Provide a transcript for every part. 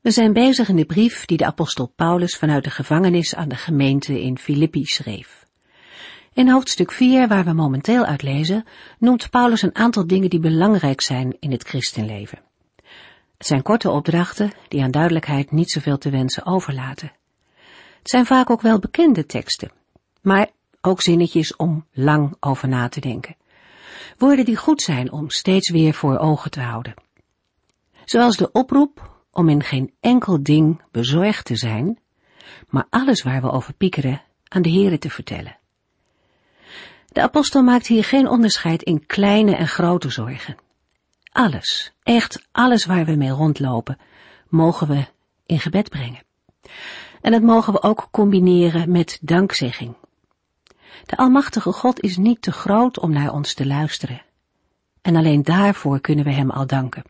We zijn bezig in de brief die de apostel Paulus vanuit de gevangenis aan de gemeente in Filippi schreef. In hoofdstuk 4, waar we momenteel uit lezen, noemt Paulus een aantal dingen die belangrijk zijn in het christenleven. Het zijn korte opdrachten die aan duidelijkheid niet zoveel te wensen overlaten. Het zijn vaak ook wel bekende teksten, maar ook zinnetjes om lang over na te denken. Woorden die goed zijn om steeds weer voor ogen te houden. Zoals de oproep om in geen enkel ding bezorgd te zijn, maar alles waar we over piekeren aan de Here te vertellen. De apostel maakt hier geen onderscheid in kleine en grote zorgen. Alles, echt alles waar we mee rondlopen, mogen we in gebed brengen. En dat mogen we ook combineren met dankzegging. De Almachtige God is niet te groot om naar ons te luisteren. En alleen daarvoor kunnen we Hem al danken.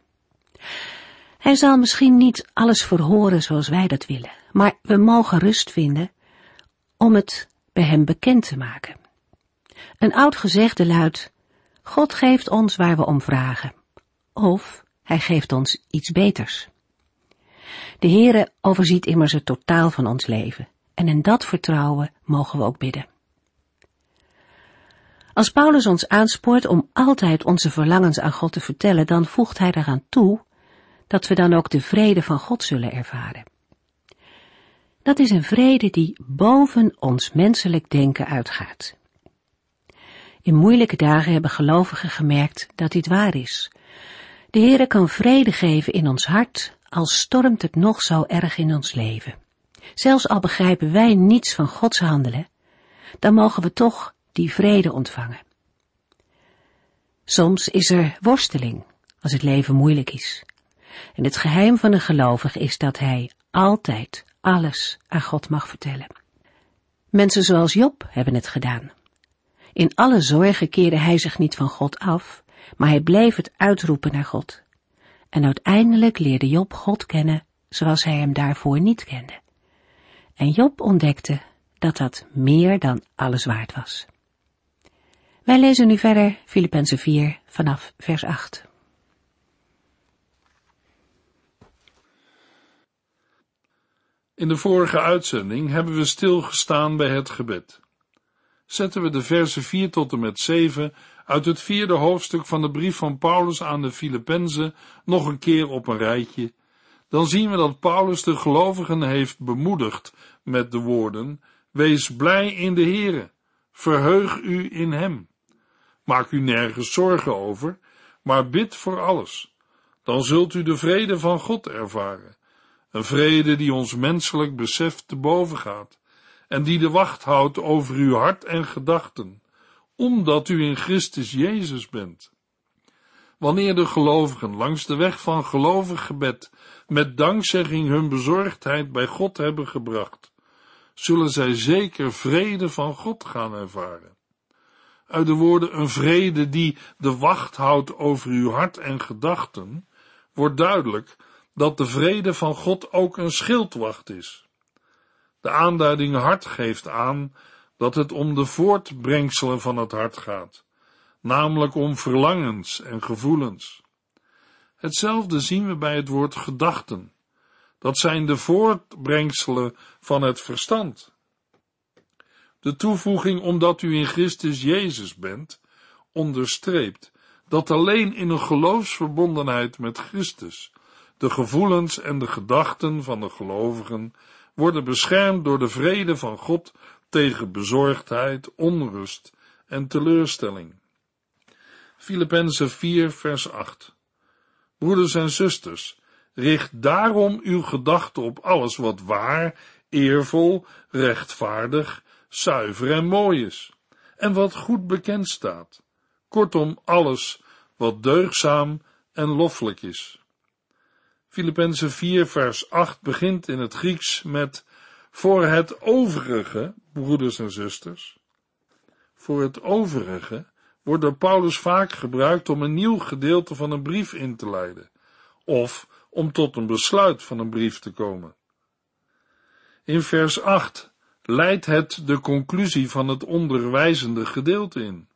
Hij zal misschien niet alles verhoren zoals wij dat willen, maar we mogen rust vinden om het bij hem bekend te maken. Een oud gezegde luidt, God geeft ons waar we om vragen, of hij geeft ons iets beters. De Heere overziet immers het totaal van ons leven, en in dat vertrouwen mogen we ook bidden. Als Paulus ons aanspoort om altijd onze verlangens aan God te vertellen, dan voegt hij daaraan toe dat we dan ook de vrede van God zullen ervaren. Dat is een vrede die boven ons menselijk denken uitgaat. In moeilijke dagen hebben gelovigen gemerkt dat dit waar is. De Heere kan vrede geven in ons hart, al stormt het nog zo erg in ons leven. Zelfs al begrijpen wij niets van Gods handelen, dan mogen we toch die vrede ontvangen. Soms is er worsteling als het leven moeilijk is. En het geheim van een gelovige is dat hij altijd alles aan God mag vertellen. Mensen zoals Job hebben het gedaan. In alle zorgen keerde hij zich niet van God af, maar hij bleef het uitroepen naar God. En uiteindelijk leerde Job God kennen zoals hij hem daarvoor niet kende. En Job ontdekte dat dat meer dan alles waard was. Wij lezen nu verder Filippenzen 4 vanaf vers 8. In de vorige uitzending hebben we stilgestaan bij het gebed. Zetten we de versen 4 tot en met 7 uit het vierde hoofdstuk van de brief van Paulus aan de Filippenzen nog een keer op een rijtje, dan zien we dat Paulus de gelovigen heeft bemoedigd met de woorden: Wees blij in de Heere, verheug u in Hem. Maak u nergens zorgen over, maar bid voor alles. Dan zult u de vrede van God ervaren een vrede die ons menselijk besef te boven gaat en die de wacht houdt over uw hart en gedachten, omdat u in Christus Jezus bent. Wanneer de gelovigen langs de weg van gelovig gebed met dankzegging hun bezorgdheid bij God hebben gebracht, zullen zij zeker vrede van God gaan ervaren. Uit de woorden een vrede die de wacht houdt over uw hart en gedachten, wordt duidelijk dat de vrede van God ook een schildwacht is. De aanduiding hart geeft aan dat het om de voortbrengselen van het hart gaat, namelijk om verlangens en gevoelens. Hetzelfde zien we bij het woord gedachten. Dat zijn de voortbrengselen van het verstand. De toevoeging omdat u in Christus Jezus bent, onderstreept dat alleen in een geloofsverbondenheid met Christus de gevoelens en de gedachten van de gelovigen worden beschermd door de vrede van God tegen bezorgdheid, onrust en teleurstelling. Filippenzen 4 vers 8 Broeders en zusters, richt daarom uw gedachten op alles wat waar, eervol, rechtvaardig, zuiver en mooi is, en wat goed bekend staat. Kortom, alles wat deugzaam en loffelijk is. Filippenzen 4 vers 8 begint in het Grieks met Voor het overige, broeders en zusters, voor het overige wordt door Paulus vaak gebruikt om een nieuw gedeelte van een brief in te leiden, of om tot een besluit van een brief te komen. In vers 8 leidt het de conclusie van het onderwijzende gedeelte in.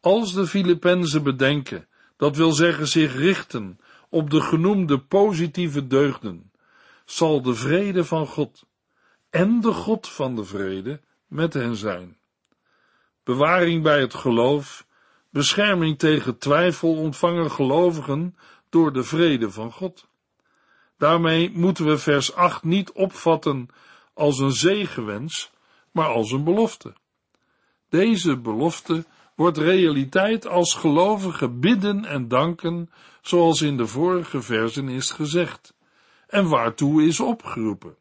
Als de Filippenzen bedenken, dat wil zeggen zich richten op de genoemde positieve deugden, zal de vrede van God en de God van de vrede met hen zijn. Bewaring bij het geloof, bescherming tegen twijfel ontvangen gelovigen door de vrede van God. Daarmee moeten we vers 8 niet opvatten als een zegenwens, maar als een belofte. Deze belofte wordt realiteit als gelovigen bidden en danken, zoals in de vorige versen is gezegd, en waartoe is opgeroepen.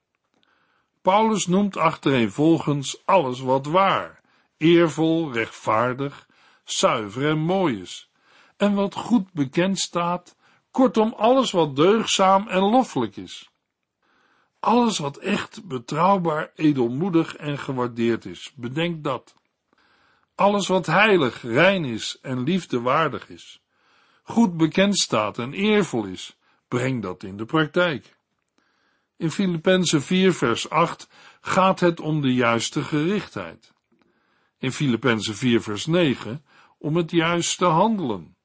Paulus noemt achtereenvolgens alles wat waar, eervol, rechtvaardig, zuiver en mooi is, en wat goed bekend staat, kortom alles wat deugzaam en loffelijk is. Alles wat echt, betrouwbaar, edelmoedig en gewaardeerd is, bedenk dat. Alles wat heilig, rein is en liefdewaardig is, goed bekend staat en eervol is, breng dat in de praktijk. In Filippenzen 4 vers 8 gaat het om de juiste gerichtheid. In Filippenzen 4 vers 9 om het juiste handelen.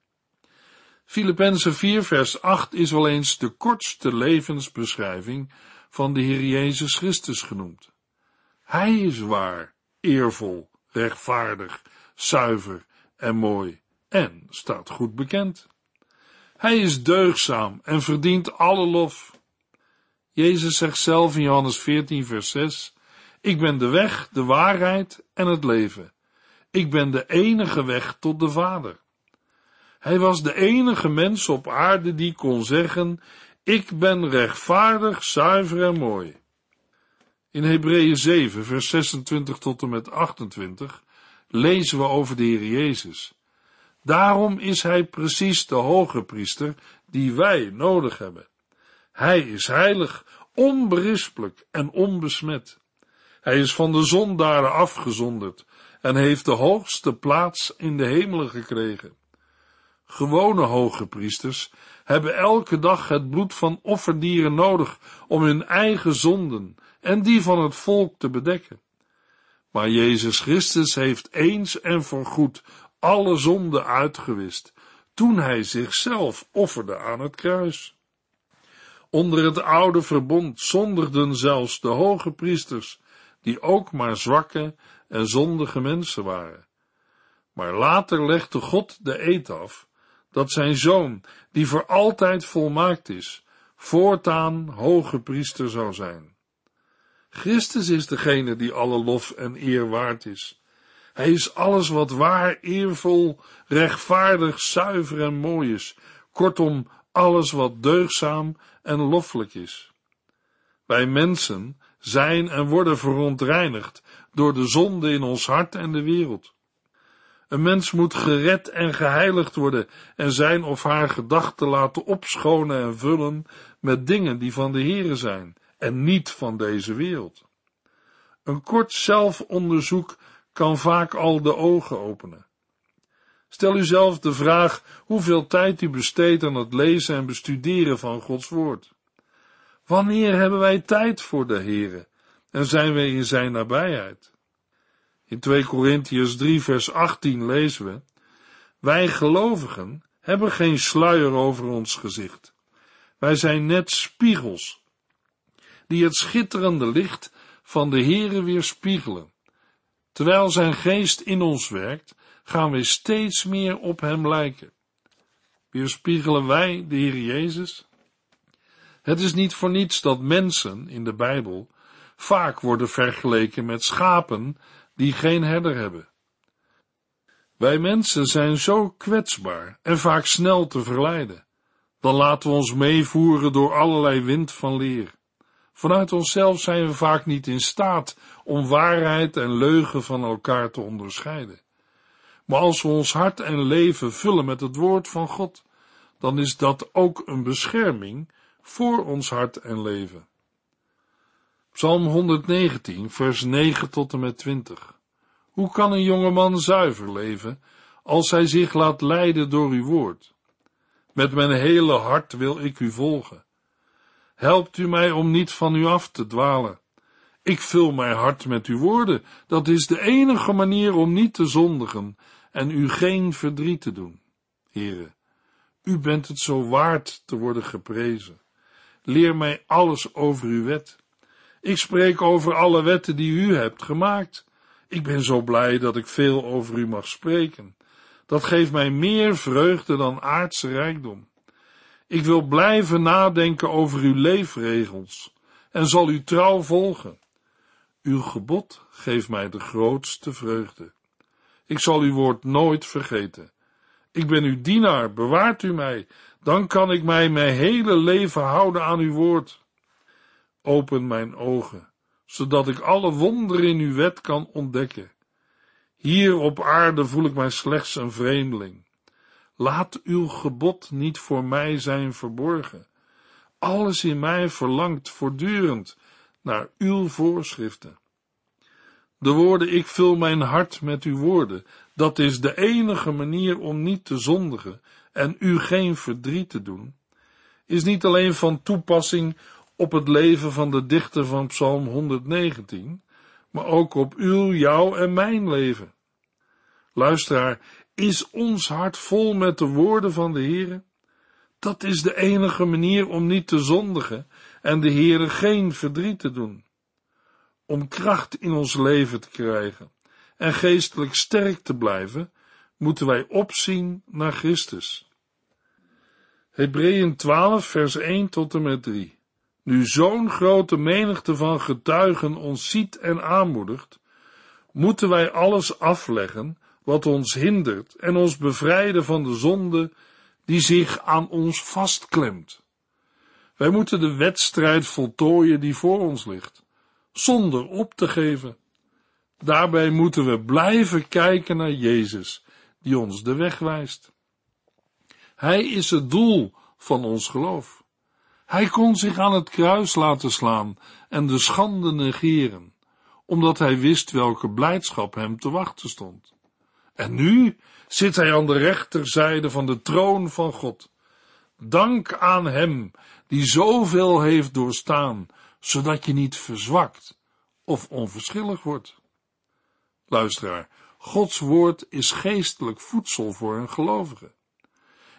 Filippenzen 4 vers 8 is wel eens de kortste levensbeschrijving van de Heer Jezus Christus genoemd. Hij is waar, eervol, rechtvaardig, zuiver en mooi en staat goed bekend. Hij is deugzaam en verdient alle lof. Jezus zegt zelf in Johannes 14 vers 6, ik ben de weg, de waarheid en het leven. Ik ben de enige weg tot de Vader. Hij was de enige mens op aarde die kon zeggen, ik ben rechtvaardig, zuiver en mooi. In Hebreeën 7, vers 26 tot en met 28 lezen we over de Heer Jezus. Daarom is Hij precies de hoge priester die wij nodig hebben. Hij is heilig, onberispelijk en onbesmet. Hij is van de zondaren afgezonderd en heeft de hoogste plaats in de hemelen gekregen. Gewone hoge priesters hebben elke dag het bloed van offerdieren nodig om hun eigen zonden en die van het volk te bedekken. Maar Jezus Christus heeft eens en voorgoed alle zonden uitgewist toen hij zichzelf offerde aan het kruis. Onder het oude verbond zondigden zelfs de hoge priesters, die ook maar zwakke en zondige mensen waren. Maar later legde God de eed af dat zijn zoon, die voor altijd volmaakt is, voortaan hoge priester zou zijn. Christus is degene die alle lof en eer waard is. Hij is alles wat waar, eervol, rechtvaardig, zuiver en mooi is. Kortom, alles wat deugzaam en loffelijk is. Wij mensen zijn en worden verontreinigd door de zonde in ons hart en de wereld. Een mens moet gered en geheiligd worden en zijn of haar gedachten laten opschonen en vullen met dingen die van de Here zijn en niet van deze wereld. Een kort zelfonderzoek kan vaak al de ogen openen. Stel u zelf de vraag hoeveel tijd u besteedt aan het lezen en bestuderen van Gods woord. Wanneer hebben wij tijd voor de Here en zijn wij in zijn nabijheid? In 2 Korintiërs 3 vers 18 lezen we, wij gelovigen hebben geen sluier over ons gezicht. Wij zijn net spiegels, die het schitterende licht van de Heere weerspiegelen. Terwijl zijn geest in ons werkt, gaan we steeds meer op hem lijken. Weerspiegelen wij de Heer Jezus? Het is niet voor niets dat mensen in de Bijbel vaak worden vergeleken met schapen die geen herder hebben. Wij mensen zijn zo kwetsbaar en vaak snel te verleiden. Dan laten we ons meevoeren door allerlei wind van leer. Vanuit onszelf zijn we vaak niet in staat om waarheid en leugen van elkaar te onderscheiden. Maar als we ons hart en leven vullen met het woord van God, dan is dat ook een bescherming voor ons hart en leven. Psalm 119, vers 9 tot en met 20. Hoe kan een jongeman zuiver leven als hij zich laat leiden door uw woord? Met mijn hele hart wil ik u volgen. Helpt u mij om niet van u af te dwalen. Ik vul mijn hart met uw woorden. Dat is de enige manier om niet te zondigen en u geen verdriet te doen. Heren, u bent het zo waard te worden geprezen. Leer mij alles over uw wet. Ik spreek over alle wetten die u hebt gemaakt. Ik ben zo blij dat ik veel over u mag spreken. Dat geeft mij meer vreugde dan aardse rijkdom. Ik wil blijven nadenken over uw leefregels en zal u trouw volgen. Uw gebod geeft mij de grootste vreugde. Ik zal uw woord nooit vergeten. Ik ben uw dienaar, bewaart u mij, dan kan ik mij mijn hele leven houden aan uw woord. Open mijn ogen, zodat ik alle wonderen in uw wet kan ontdekken. Hier op aarde voel ik mij slechts een vreemdeling. Laat uw gebod niet voor mij zijn verborgen. Alles in mij verlangt voortdurend naar uw voorschriften. De woorden, ik vul mijn hart met uw woorden, dat is de enige manier om niet te zondigen en u geen verdriet te doen, is niet alleen van toepassing op het leven van de dichter van Psalm 119, maar ook op uw, jouw en mijn leven. Luisteraar, is ons hart vol met de woorden van de Heere? Dat is de enige manier om niet te zondigen en de Heere geen verdriet te doen. Om kracht in ons leven te krijgen en geestelijk sterk te blijven, moeten wij opzien naar Christus. Hebreeën 12, vers 1 tot en met 3. Nu zo'n grote menigte van getuigen ons ziet en aanmoedigt, moeten wij alles afleggen wat ons hindert en ons bevrijden van de zonde die zich aan ons vastklemt. Wij moeten de wedstrijd voltooien die voor ons ligt, zonder op te geven. Daarbij moeten we blijven kijken naar Jezus, die ons de weg wijst. Hij is het doel van ons geloof. Hij kon zich aan het kruis laten slaan en de schande negeren, omdat hij wist welke blijdschap hem te wachten stond. En nu zit hij aan de rechterzijde van de troon van God. Dank aan hem die zoveel heeft doorstaan, zodat je niet verzwakt of onverschillig wordt. Luisteraar, Gods woord is geestelijk voedsel voor een gelovige.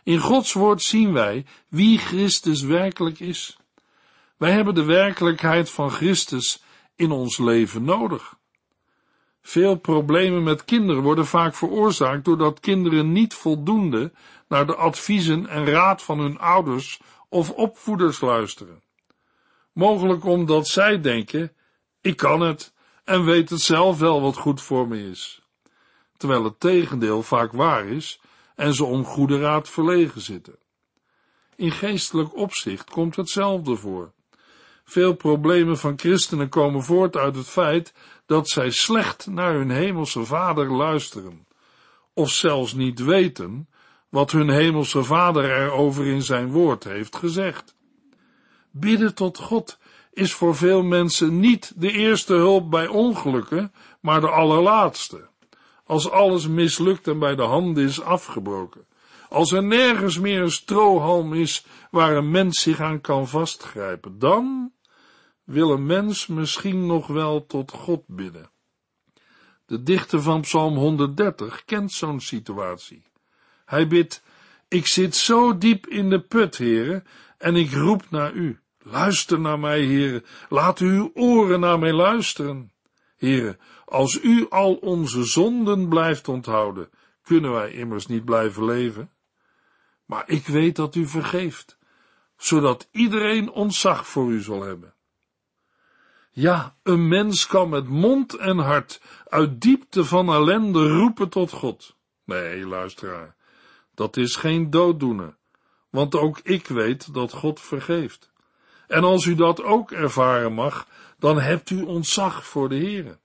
In Gods woord zien wij wie Christus werkelijk is. Wij hebben de werkelijkheid van Christus in ons leven nodig. Veel problemen met kinderen worden vaak veroorzaakt doordat kinderen niet voldoende naar de adviezen en raad van hun ouders of opvoeders luisteren. Mogelijk omdat zij denken, ik kan het en weet het zelf wel wat goed voor me is. Terwijl het tegendeel vaak waar is en ze om goede raad verlegen zitten. In geestelijk opzicht komt hetzelfde voor. Veel problemen van christenen komen voort uit het feit dat zij slecht naar hun hemelse vader luisteren, of zelfs niet weten wat hun hemelse vader erover in zijn woord heeft gezegd. Bidden tot God is voor veel mensen niet de eerste hulp bij ongelukken, maar de allerlaatste. Als alles mislukt en bij de handen is afgebroken. Als er nergens meer een strohalm is waar een mens zich aan kan vastgrijpen, dan wil een mens misschien nog wel tot God bidden. De dichter van Psalm 130 kent zo'n situatie. Hij bidt, ik zit zo diep in de put, heren, en ik roep naar u. Luister naar mij, heren, laat uw oren naar mij luisteren. Heren, als u al onze zonden blijft onthouden, kunnen wij immers niet blijven leven. Maar ik weet dat u vergeeft, zodat iedereen ontzag voor u zal hebben. Ja, een mens kan met mond en hart uit diepte van ellende roepen tot God. Nee, luisteraar, dat is geen dooddoener, want ook ik weet dat God vergeeft. En als u dat ook ervaren mag, dan hebt u ontzag voor de Heere.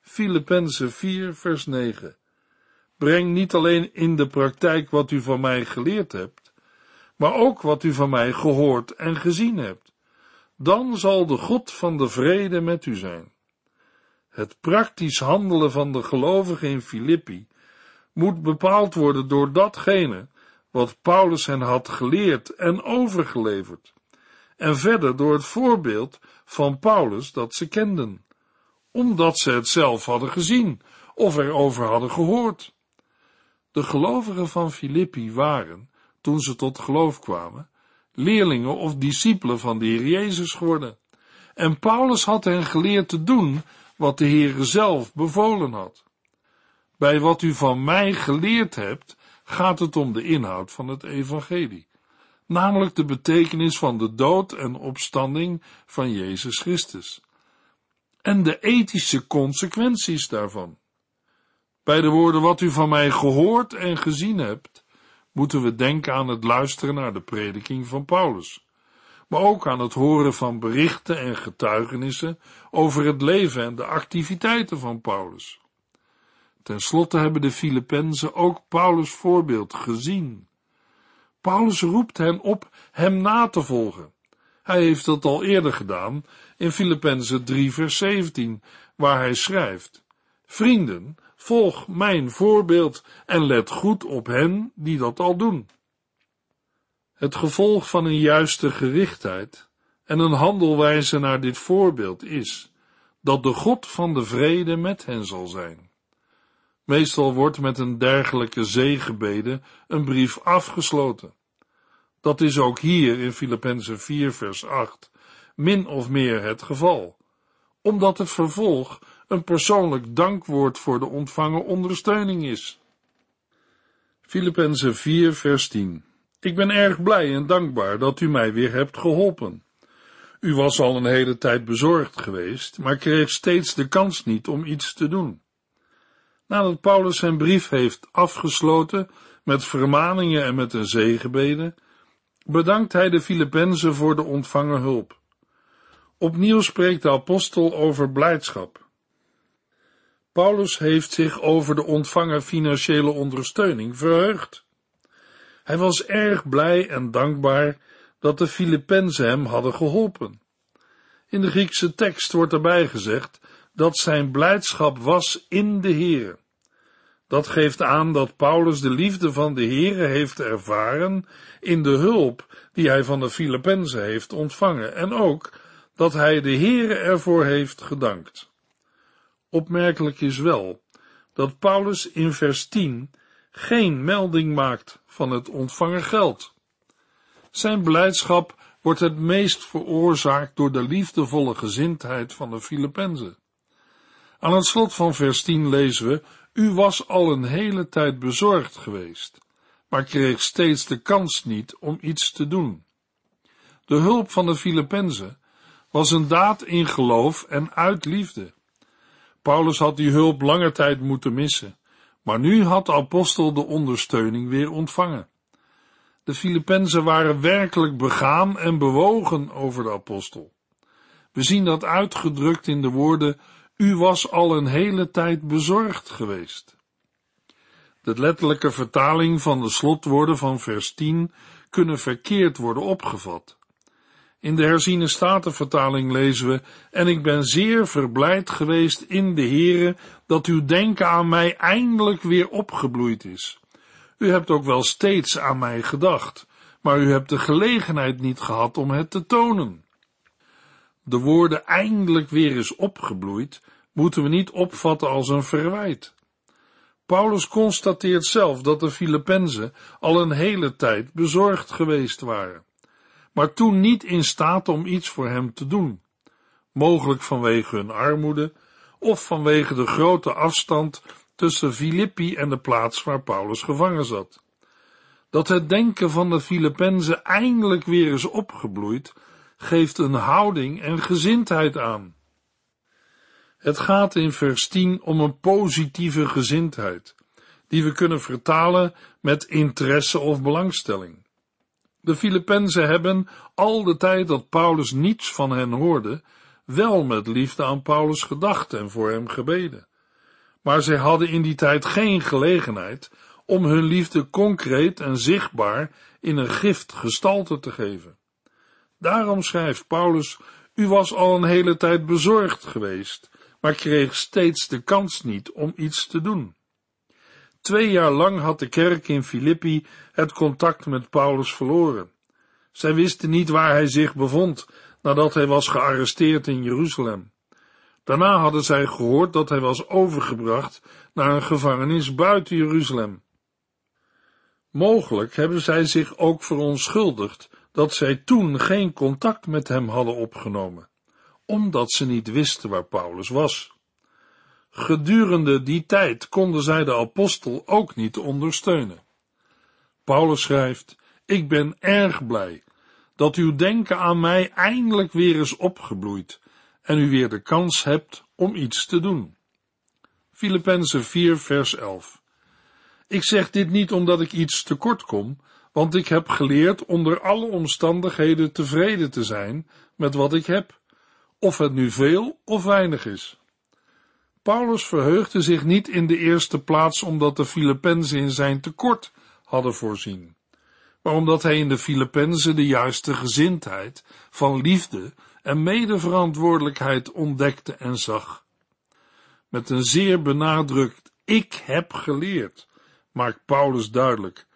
Filippenzen 4, vers 9. Breng niet alleen in de praktijk wat u van mij geleerd hebt, maar ook wat u van mij gehoord en gezien hebt dan zal de God van de vrede met u zijn. Het praktisch handelen van de gelovigen in Filippi moet bepaald worden door datgene wat Paulus hen had geleerd en overgeleverd, en verder door het voorbeeld van Paulus dat ze kenden, omdat ze het zelf hadden gezien of erover hadden gehoord. De gelovigen van Filippi waren, toen ze tot geloof kwamen, leerlingen of discipelen van de Heer Jezus geworden. En Paulus had hen geleerd te doen wat de Heer zelf bevolen had. Bij wat u van mij geleerd hebt, gaat het om de inhoud van het evangelie, namelijk de betekenis van de dood en opstanding van Jezus Christus en de ethische consequenties daarvan. Bij de woorden wat u van mij gehoord en gezien hebt, moeten we denken aan het luisteren naar de prediking van Paulus, maar ook aan het horen van berichten en getuigenissen over het leven en de activiteiten van Paulus. Ten slotte hebben de Filippenzen ook Paulus' voorbeeld gezien. Paulus roept hen op hem na te volgen. Hij heeft dat al eerder gedaan in Filippenzen 3 vers 17, waar hij schrijft, Vrienden, volg mijn voorbeeld en let goed op hen die dat al doen. Het gevolg van een juiste gerichtheid en een handelwijze naar dit voorbeeld is dat de God van de vrede met hen zal zijn. Meestal wordt met een dergelijke zegenbede een brief afgesloten. Dat is ook hier in Filippenzen 4 vers 8 min of meer het geval, omdat het vervolg een persoonlijk dankwoord voor de ontvangen ondersteuning is. Filippenzen 4 vers 10 Ik ben erg blij en dankbaar dat u mij weer hebt geholpen. U was al een hele tijd bezorgd geweest, maar kreeg steeds de kans niet om iets te doen. Nadat Paulus zijn brief heeft afgesloten met vermaningen en met een zegenbede, bedankt hij de Filippenzen voor de ontvangen hulp. Opnieuw spreekt de apostel over blijdschap. Paulus heeft zich over de ontvangen financiële ondersteuning verheugd. Hij was erg blij en dankbaar dat de Filippenzen hem hadden geholpen. In de Griekse tekst wordt erbij gezegd dat zijn blijdschap was in de Heere. Dat geeft aan dat Paulus de liefde van de Heere heeft ervaren in de hulp die hij van de Filippenzen heeft ontvangen en ook dat hij de Heere ervoor heeft gedankt. Opmerkelijk is wel dat Paulus in vers 10 geen melding maakt van het ontvangen geld. Zijn blijdschap wordt het meest veroorzaakt door de liefdevolle gezindheid van de Filippenzen. Aan het slot van vers 10 lezen we, u was al een hele tijd bezorgd geweest, maar kreeg steeds de kans niet om iets te doen. De hulp van de Filippenzen was een daad in geloof en uit liefde. Paulus had die hulp lange tijd moeten missen, maar nu had de apostel de ondersteuning weer ontvangen. De Filippenzen waren werkelijk begaan en bewogen over de apostel. We zien dat uitgedrukt in de woorden, u was al een hele tijd bezorgd geweest. De letterlijke vertaling van de slotwoorden van vers 10 kunnen verkeerd worden opgevat. In de herziene statenvertaling lezen we, en ik ben zeer verblijd geweest in de Heere, dat uw denken aan mij eindelijk weer opgebloeid is. U hebt ook wel steeds aan mij gedacht, maar u hebt de gelegenheid niet gehad om het te tonen. De woorden eindelijk weer is opgebloeid, moeten we niet opvatten als een verwijt. Paulus constateert zelf dat de Filippenzen al een hele tijd bezorgd geweest waren maar toen niet in staat om iets voor hem te doen, mogelijk vanwege hun armoede of vanwege de grote afstand tussen Filippi en de plaats waar Paulus gevangen zat. Dat het denken van de Filippenzen eindelijk weer is opgebloeid, geeft een houding en gezindheid aan. Het gaat in vers 10 om een positieve gezindheid, die we kunnen vertalen met interesse of belangstelling. De Filippenzen hebben, al de tijd dat Paulus niets van hen hoorde, wel met liefde aan Paulus gedacht en voor hem gebeden. Maar zij hadden in die tijd geen gelegenheid om hun liefde concreet en zichtbaar in een gift gestalte te geven. Daarom schrijft Paulus, u was al een hele tijd bezorgd geweest, maar kreeg steeds de kans niet om iets te doen. Twee jaar lang had de kerk in Filippi het contact met Paulus verloren. Zij wisten niet waar hij zich bevond nadat hij was gearresteerd in Jeruzalem. Daarna hadden zij gehoord dat hij was overgebracht naar een gevangenis buiten Jeruzalem. Mogelijk hebben zij zich ook verontschuldigd dat zij toen geen contact met hem hadden opgenomen, omdat ze niet wisten waar Paulus was. Gedurende die tijd konden zij de apostel ook niet ondersteunen. Paulus schrijft, ik ben erg blij dat uw denken aan mij eindelijk weer is opgebloeid en u weer de kans hebt om iets te doen. Filippenzen 4 vers 11 Ik zeg dit niet omdat ik iets tekort kom, want ik heb geleerd onder alle omstandigheden tevreden te zijn met wat ik heb, of het nu veel of weinig is. Paulus verheugde zich niet in de eerste plaats omdat de Filippenzen in zijn tekort hadden voorzien, maar omdat hij in de Filippenzen de juiste gezindheid van liefde en medeverantwoordelijkheid ontdekte en zag. Met een zeer benadrukt ik heb geleerd, maakt Paulus duidelijk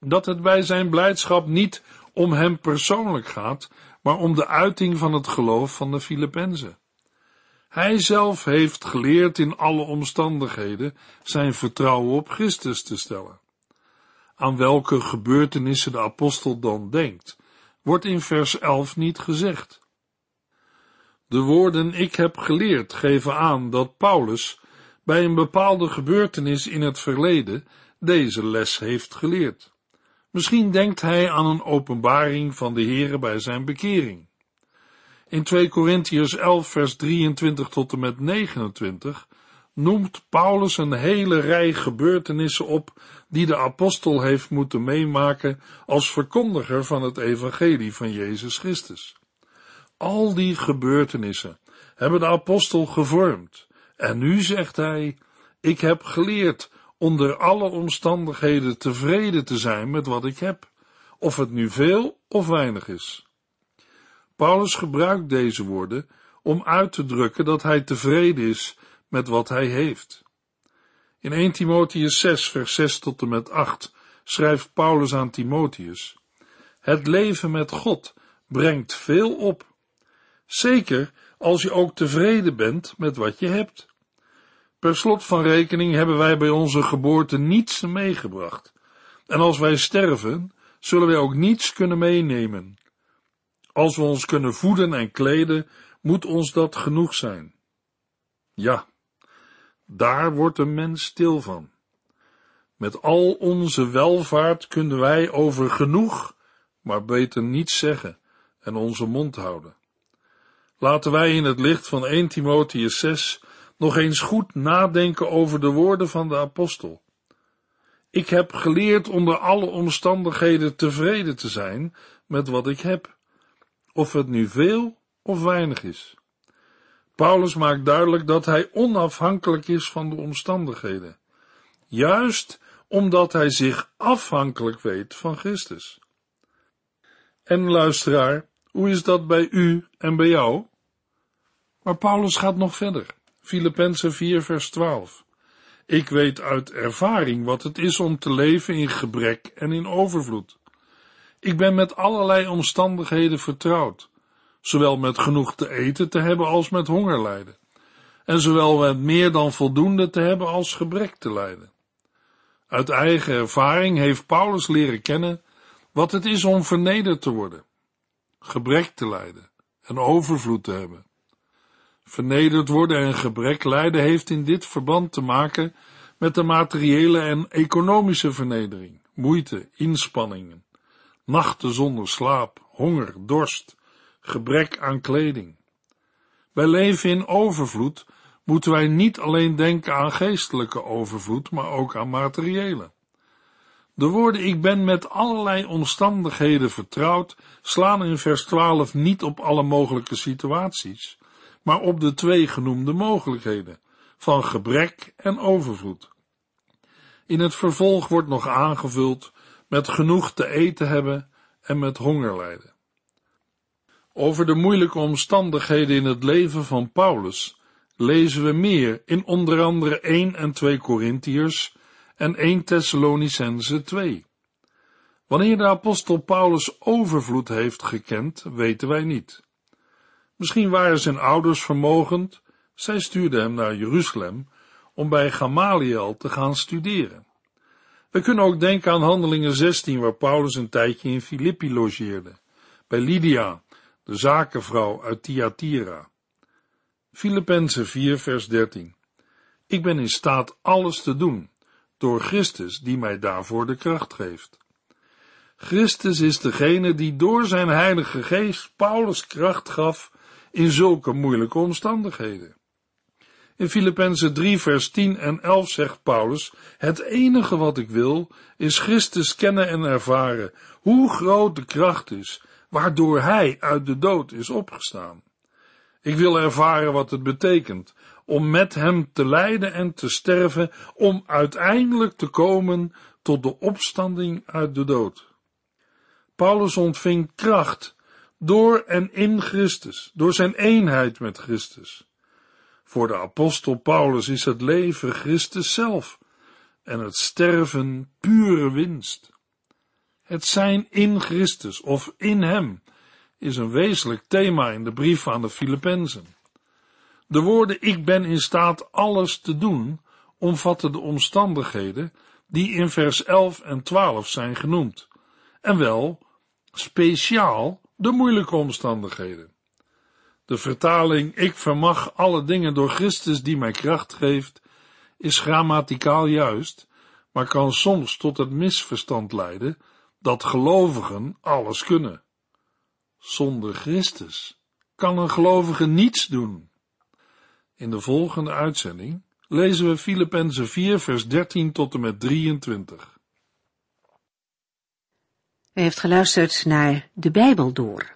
dat het bij zijn blijdschap niet om hem persoonlijk gaat, maar om de uiting van het geloof van de Filippenzen. Hij zelf heeft geleerd in alle omstandigheden zijn vertrouwen op Christus te stellen. Aan welke gebeurtenissen de apostel dan denkt, wordt in vers 11 niet gezegd. De woorden ik heb geleerd geven aan dat Paulus bij een bepaalde gebeurtenis in het verleden deze les heeft geleerd. Misschien denkt hij aan een openbaring van de Heere bij zijn bekering. In 2 Korintiërs 11 vers 23 tot en met 29 noemt Paulus een hele rij gebeurtenissen op die de apostel heeft moeten meemaken als verkondiger van het evangelie van Jezus Christus. Al die gebeurtenissen hebben de apostel gevormd en nu zegt hij, ik heb geleerd onder alle omstandigheden tevreden te zijn met wat ik heb, of het nu veel of weinig is. Paulus gebruikt deze woorden om uit te drukken dat hij tevreden is met wat hij heeft. In 1 Timotheus 6, vers 6 tot en met 8 schrijft Paulus aan Timotheus: Het leven met God brengt veel op. Zeker als je ook tevreden bent met wat je hebt. Per slot van rekening hebben wij bij onze geboorte niets meegebracht. En als wij sterven, zullen wij ook niets kunnen meenemen. Als we ons kunnen voeden en kleden, moet ons dat genoeg zijn. Ja, daar wordt een mens stil van. Met al onze welvaart kunnen wij over genoeg, maar beter niets zeggen en onze mond houden. Laten wij in het licht van 1 Timotheus 6 nog eens goed nadenken over de woorden van de apostel. Ik heb geleerd onder alle omstandigheden tevreden te zijn met wat ik heb, of het nu veel of weinig is. Paulus maakt duidelijk dat hij onafhankelijk is van de omstandigheden, juist omdat hij zich afhankelijk weet van Christus. En luisteraar, hoe is dat bij u en bij jou? Maar Paulus gaat nog verder. Filippenzen 4 vers 12. Ik weet uit ervaring wat het is om te leven in gebrek en in overvloed. Ik ben met allerlei omstandigheden vertrouwd, zowel met genoeg te eten te hebben als met honger lijden, en zowel met meer dan voldoende te hebben als gebrek te lijden. Uit eigen ervaring heeft Paulus leren kennen wat het is om vernederd te worden, gebrek te lijden en overvloed te hebben. Vernederd worden en gebrek lijden heeft in dit verband te maken met de materiële en economische vernedering, moeite, inspanningen, nachten zonder slaap, honger, dorst, gebrek aan kleding. Bij leven in overvloed moeten wij niet alleen denken aan geestelijke overvloed, maar ook aan materiële. De woorden ik ben met allerlei omstandigheden vertrouwd slaan in vers 12 niet op alle mogelijke situaties, maar op de twee genoemde mogelijkheden van gebrek en overvloed. In het vervolg wordt nog aangevuld met genoeg te eten hebben en met honger lijden. Over de moeilijke omstandigheden in het leven van Paulus lezen we meer in onder andere 1 en 2 Korintiërs en 1 Thessalonicense 2. Wanneer de apostel Paulus overvloed heeft gekend, weten wij niet. Misschien waren zijn ouders vermogend, zij stuurden hem naar Jeruzalem om bij Gamaliel te gaan studeren. We kunnen ook denken aan Handelingen 16, waar Paulus een tijdje in Filippi logeerde, bij Lydia, de zakenvrouw uit Thyatira. Filippenzen 4, vers 13. Ik ben in staat alles te doen, door Christus die mij daarvoor de kracht geeft. Christus is degene die door zijn heilige geest Paulus kracht gaf in zulke moeilijke omstandigheden. In Filippenzen 3 vers 10 en 11 zegt Paulus, het enige wat ik wil is Christus kennen en ervaren, hoe groot de kracht is, waardoor hij uit de dood is opgestaan. Ik wil ervaren wat het betekent om met hem te lijden en te sterven, om uiteindelijk te komen tot de opstanding uit de dood. Paulus ontving kracht door en in Christus, door zijn eenheid met Christus. Voor de apostel Paulus is het leven Christus zelf en het sterven pure winst. Het zijn in Christus of in Hem is een wezenlijk thema in de brief aan de Filippenzen. De woorden ik ben in staat alles te doen omvatten de omstandigheden die in vers 11 en 12 zijn genoemd, en wel speciaal de moeilijke omstandigheden. De vertaling ik vermag alle dingen door Christus die mij kracht geeft, is grammaticaal juist, maar kan soms tot het misverstand leiden dat gelovigen alles kunnen. Zonder Christus kan een gelovige niets doen. In de volgende uitzending lezen we Filippenzen 4 vers 13 tot en met 23. U heeft geluisterd naar De Bijbel Door,